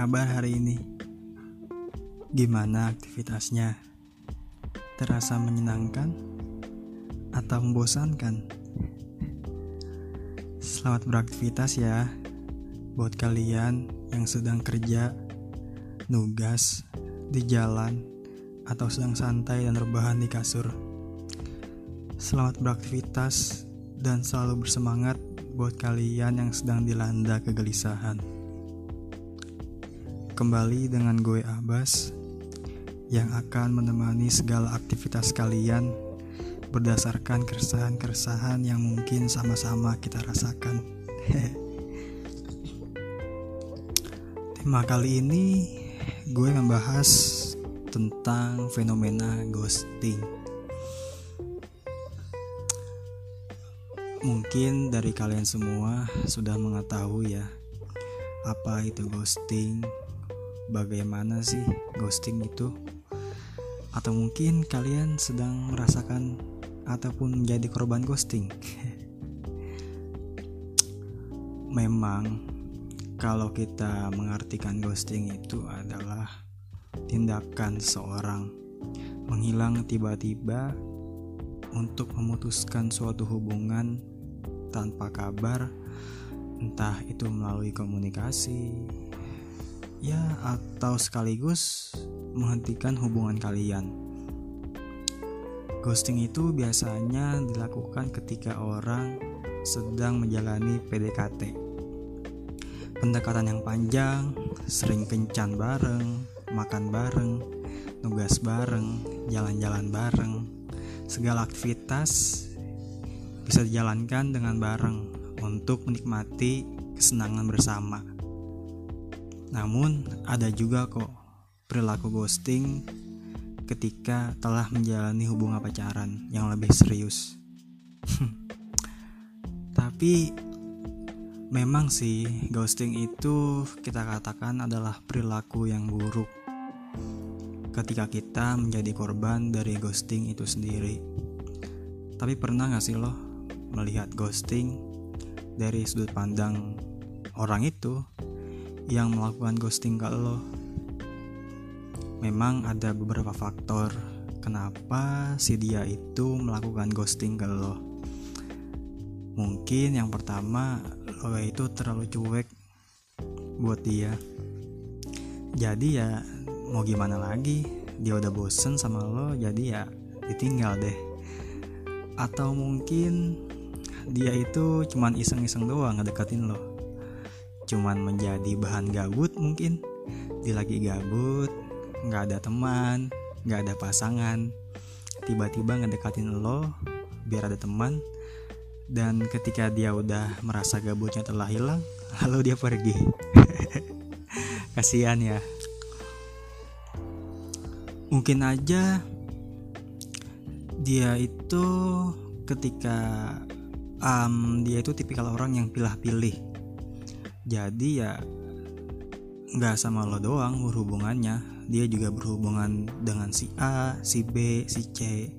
kabar hari ini? Gimana aktivitasnya? Terasa menyenangkan atau membosankan? Selamat beraktivitas ya buat kalian yang sedang kerja, nugas, di jalan, atau sedang santai dan rebahan di kasur. Selamat beraktivitas dan selalu bersemangat buat kalian yang sedang dilanda kegelisahan. Kembali dengan gue Abbas yang akan menemani segala aktivitas kalian berdasarkan keresahan-keresahan yang mungkin sama-sama kita rasakan. Tema kali ini gue membahas tentang fenomena ghosting. Mungkin dari kalian semua sudah mengetahui ya apa itu ghosting, bagaimana sih ghosting itu? Atau mungkin kalian sedang merasakan ataupun menjadi korban ghosting? Memang kalau kita mengartikan ghosting itu adalah tindakan seorang menghilang tiba-tiba untuk memutuskan suatu hubungan tanpa kabar entah itu melalui komunikasi ya atau sekaligus menghentikan hubungan kalian. Ghosting itu biasanya dilakukan ketika orang sedang menjalani PDKT. Pendekatan yang panjang, sering kencan bareng, makan bareng, nugas bareng, jalan-jalan bareng, segala aktivitas bisa dijalankan dengan bareng untuk menikmati kesenangan bersama. Namun, ada juga kok perilaku ghosting ketika telah menjalani hubungan pacaran yang lebih serius. Tapi memang sih ghosting itu kita katakan adalah perilaku yang buruk ketika kita menjadi korban dari ghosting itu sendiri. Tapi pernah gak sih lo melihat ghosting dari sudut pandang orang itu yang melakukan ghosting ke lo? Memang ada beberapa faktor kenapa si dia itu melakukan ghosting ke lo. Mungkin yang pertama lo itu terlalu cuek buat dia. Jadi ya mau gimana lagi? Dia udah bosen sama lo jadi ya ditinggal deh. Atau mungkin dia itu cuman iseng-iseng doang ngedeketin lo cuman menjadi bahan gabut mungkin. Dia lagi gabut nggak ada teman nggak ada pasangan. Tiba-tiba ngedekatin lo biar ada teman. Dan ketika dia udah merasa gabutnya telah hilang lalu dia pergi. Kasihan ya. Mungkin aja dia itu ketika um, dia itu tipikal orang yang pilih-pilih jadi ya nggak sama lo doang berhubungannya. Dia juga berhubungan dengan si A si B si C.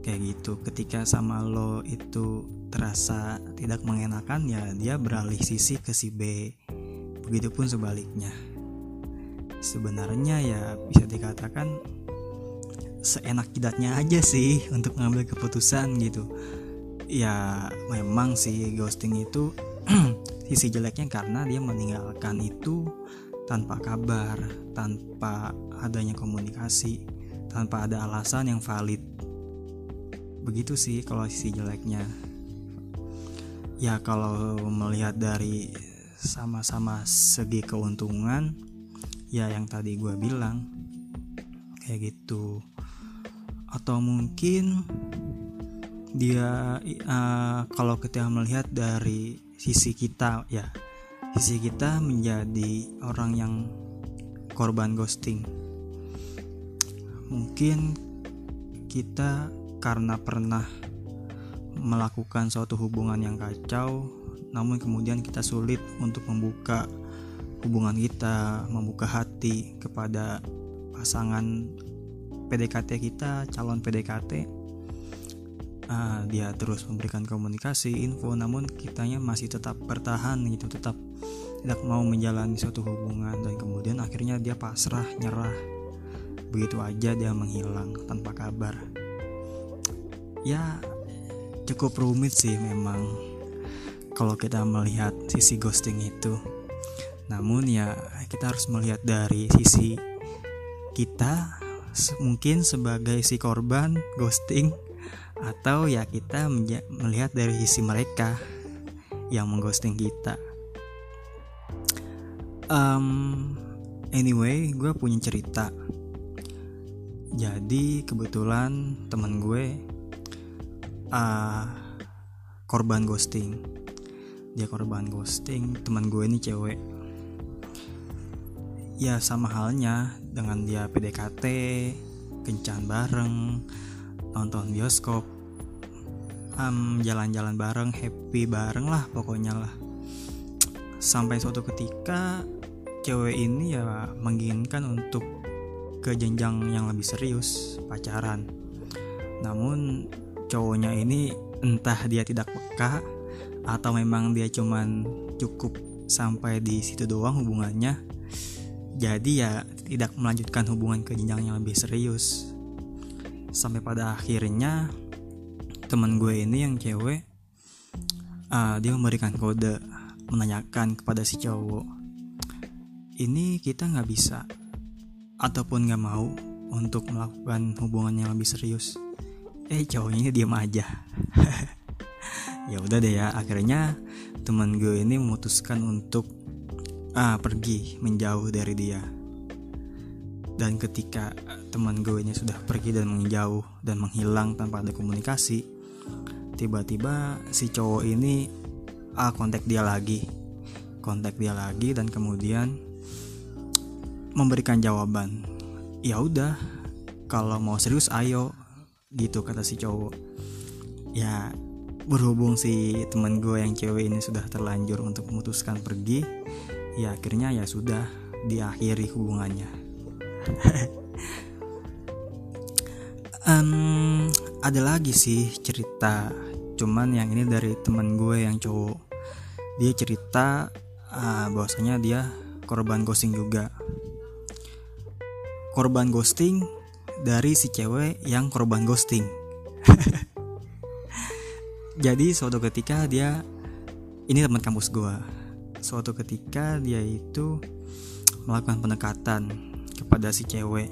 Kayak gitu. Ketika sama lo itu terasa tidak mengenakan ya dia beralih sisi ke si B. Begitupun sebaliknya. Sebenarnya ya bisa dikatakan seenak jidatnya aja sih untuk ngambil keputusan gitu. Ya memang sih ghosting itu Sisi jeleknya karena dia meninggalkan itu tanpa kabar, tanpa adanya komunikasi, tanpa ada alasan yang valid. Begitu sih kalau sisi jeleknya. Ya kalau melihat dari sama-sama segi keuntungan, ya yang tadi gue bilang kayak gitu. Atau mungkin dia uh, kalau kita melihat dari sisi kita ya. Sisi kita menjadi orang yang korban ghosting. Mungkin kita karena pernah melakukan suatu hubungan yang kacau namun kemudian kita sulit untuk membuka hubungan kita membuka hati kepada pasangan PDKT kita calon PDKT uh, dia terus memberikan komunikasi info namun kitanya masih tetap bertahan gitu tetap tidak mau menjalani suatu hubungan dan kemudian akhirnya dia pasrah nyerah. Begitu aja dia menghilang tanpa kabar. Ya cukup rumit sih memang kalau kita melihat sisi ghosting itu. Namun ya kita harus melihat dari sisi kita mungkin sebagai si korban ghosting atau ya kita melihat dari sisi mereka yang mengghosting kita. Um, anyway, gue punya cerita. Jadi kebetulan temen gue uh, korban ghosting. Dia korban ghosting. Teman gue ini cewek. Ya sama halnya dengan dia PDKT, kencan bareng, nonton bioskop um, jalan-jalan bareng happy bareng lah pokoknya lah. Sampai suatu ketika cewek ini ya menginginkan untuk ke jenjang yang lebih serius pacaran. Namun cowoknya ini entah dia tidak peka atau memang dia cuman cukup sampai di situ doang hubungannya jadi ya tidak melanjutkan hubungan ke jenjang yang lebih serius sampai pada akhirnya teman gue ini yang cewek uh, dia memberikan kode menanyakan kepada si cowok ini kita nggak bisa ataupun nggak mau untuk melakukan hubungan yang lebih serius? Eh cowoknya ini diam aja. Ya udah deh ya akhirnya teman gue ini memutuskan untuk uh, pergi menjauh dari dia dan ketika teman gue ini sudah pergi dan menjauh dan menghilang tanpa ada komunikasi tiba-tiba si cowok ini ah kontak dia lagi. Kontak dia lagi dan kemudian memberikan jawaban ya udah kalau mau serius ayo gitu kata si cowok. Ya berhubung si teman gue yang cewek ini sudah terlanjur untuk memutuskan pergi ya akhirnya ya sudah diakhiri hubungannya um, ada lagi sih cerita. Cuman yang ini dari teman gue yang cowok. Dia cerita uh, bahwasanya dia korban ghosting juga. Korban ghosting dari si cewek yang korban ghosting. Jadi suatu ketika dia ini teman kampus gue. Suatu ketika dia itu melakukan pendekatan kepada si cewek.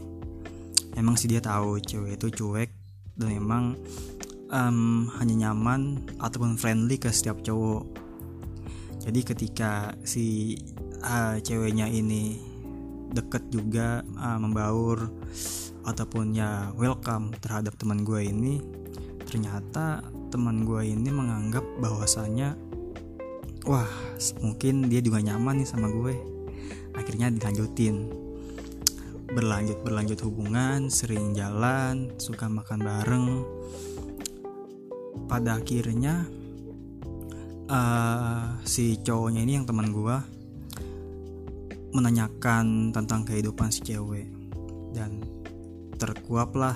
Emang sih dia tahu cewek itu cuek dan emang um, hanya nyaman ataupun friendly ke setiap cowok. Jadi ketika si uh, ceweknya ini deket juga uh, membaur ataupun ya welcome terhadap teman gue ini ternyata teman gue ini menganggap bahwasanya wah mungkin dia juga nyaman nih sama gue. Akhirnya dilanjutin berlanjut berlanjut hubungan sering jalan suka makan bareng. Pada akhirnya uh, si cowoknya ini yang teman gue menanyakan tentang kehidupan si cewek. Dan terkuaplah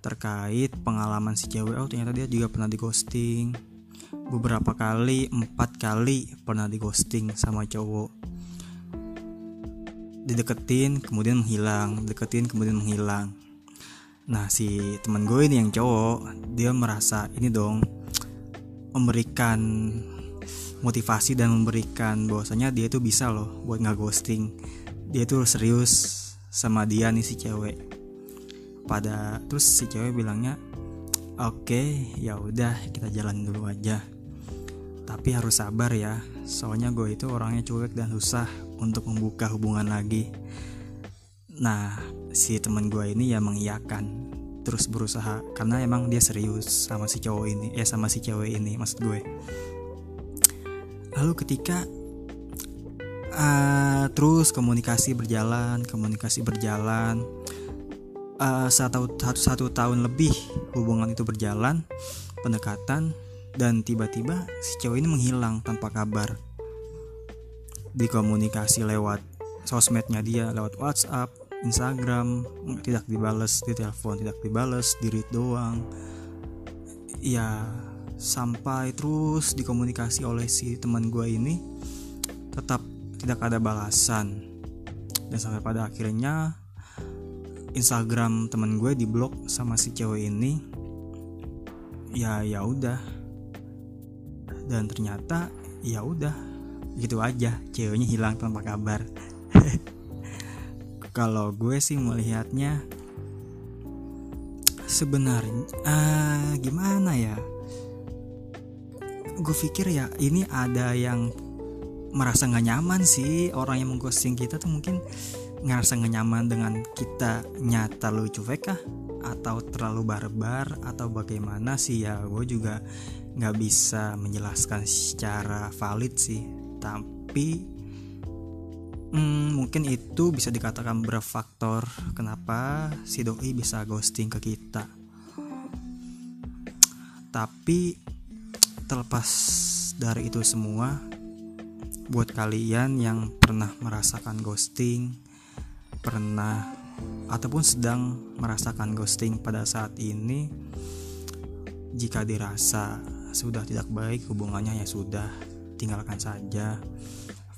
terkait pengalaman si cewek. Oh ternyata dia juga pernah di ghosting beberapa kali empat kali pernah di ghosting sama cowok dideketin kemudian menghilang deketin kemudian menghilang. Nah si teman gue ini yang cowok dia merasa ini dong memberikan motivasi dan memberikan bahwasanya dia tuh bisa loh buat nggak ghosting dia tuh serius sama dia nih si cewek. Pada terus si cewek bilangnya oke okay, ya udah kita jalan dulu aja tapi harus sabar ya. Soalnya gue itu orangnya cuek dan susah untuk membuka hubungan lagi. Nah si teman gue ini ya mengiyakan terus berusaha karena emang dia serius sama si cowok ini eh sama si cewek ini maksud gue. Lalu ketika uh, terus komunikasi berjalan komunikasi berjalan uh, satu, satu satu tahun lebih hubungan itu berjalan pendekatan dan tiba-tiba si cewek ini menghilang tanpa kabar. Dikomunikasi lewat sosmednya dia lewat WhatsApp, Instagram tidak dibales di telepon tidak dibales di read doang. Ya sampai terus dikomunikasi oleh si teman gue ini tetap tidak ada balasan. Dan sampai pada akhirnya Instagram temen gue diblok sama si cewek ini. Ya ya udah dan ternyata ya udah gitu aja. Ceweknya hilang tanpa kabar. Kalau gue sih melihatnya sebenarnya uh, gimana ya? Gue pikir ya ini ada yang merasa nggak nyaman sih. Orang yang mengghosting kita tuh mungkin ngerasa gak nyaman dengan kita nyata lu cuek kah? Atau terlalu barbar? Atau bagaimana sih? Ya gue juga nggak bisa menjelaskan secara valid sih. Tapi hmm, mungkin itu bisa dikatakan berfaktor kenapa si doi bisa ghosting ke kita. Tapi terlepas dari itu semua buat kalian yang pernah merasakan ghosting pernah ataupun sedang merasakan ghosting pada saat ini jika dirasa sudah tidak baik hubungannya ya sudah tinggalkan saja.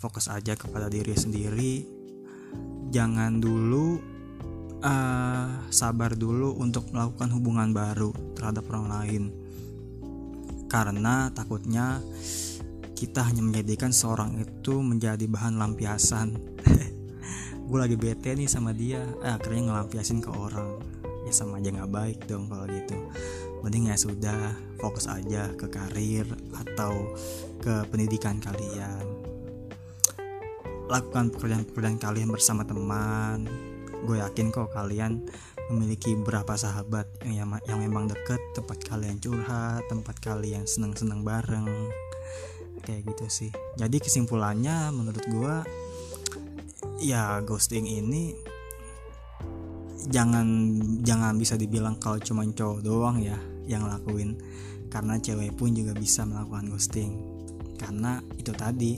Fokus aja kepada diri sendiri. Jangan dulu uh, sabar dulu untuk melakukan hubungan baru terhadap orang lain. Karena takutnya kita hanya menjadikan seorang itu menjadi bahan lampiasan. Gue lagi bete nih sama dia. Eh, akhirnya ngelampiasin ke orang. Ya sama aja nggak baik dong kalau gitu mending ya sudah fokus aja ke karir atau ke pendidikan kalian. Lakukan pekerjaan-pekerjaan kalian bersama teman. Gue yakin kok kalian memiliki beberapa sahabat yang yang memang deket tempat kalian curhat tempat kalian senang-senang bareng. Kayak gitu sih. Jadi kesimpulannya menurut gue ya ghosting ini jangan jangan bisa dibilang kalau cuma cowok doang ya yang lakuin. Karena cewek pun juga bisa melakukan ghosting. Karena itu tadi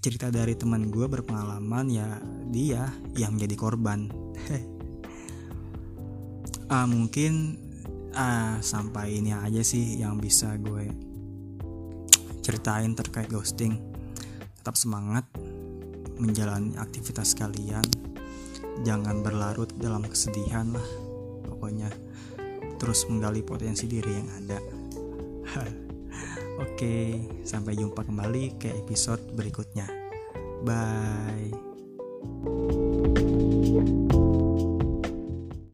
cerita dari teman gue berpengalaman ya dia yang menjadi korban. Uh, mungkin uh, sampai ini aja sih yang bisa gue ceritain terkait ghosting. Tetap semangat menjalani aktivitas kalian. Jangan berlarut dalam kesedihan lah pokoknya terus menggali potensi diri yang ada. Oke sampai jumpa kembali ke episode berikutnya. Bye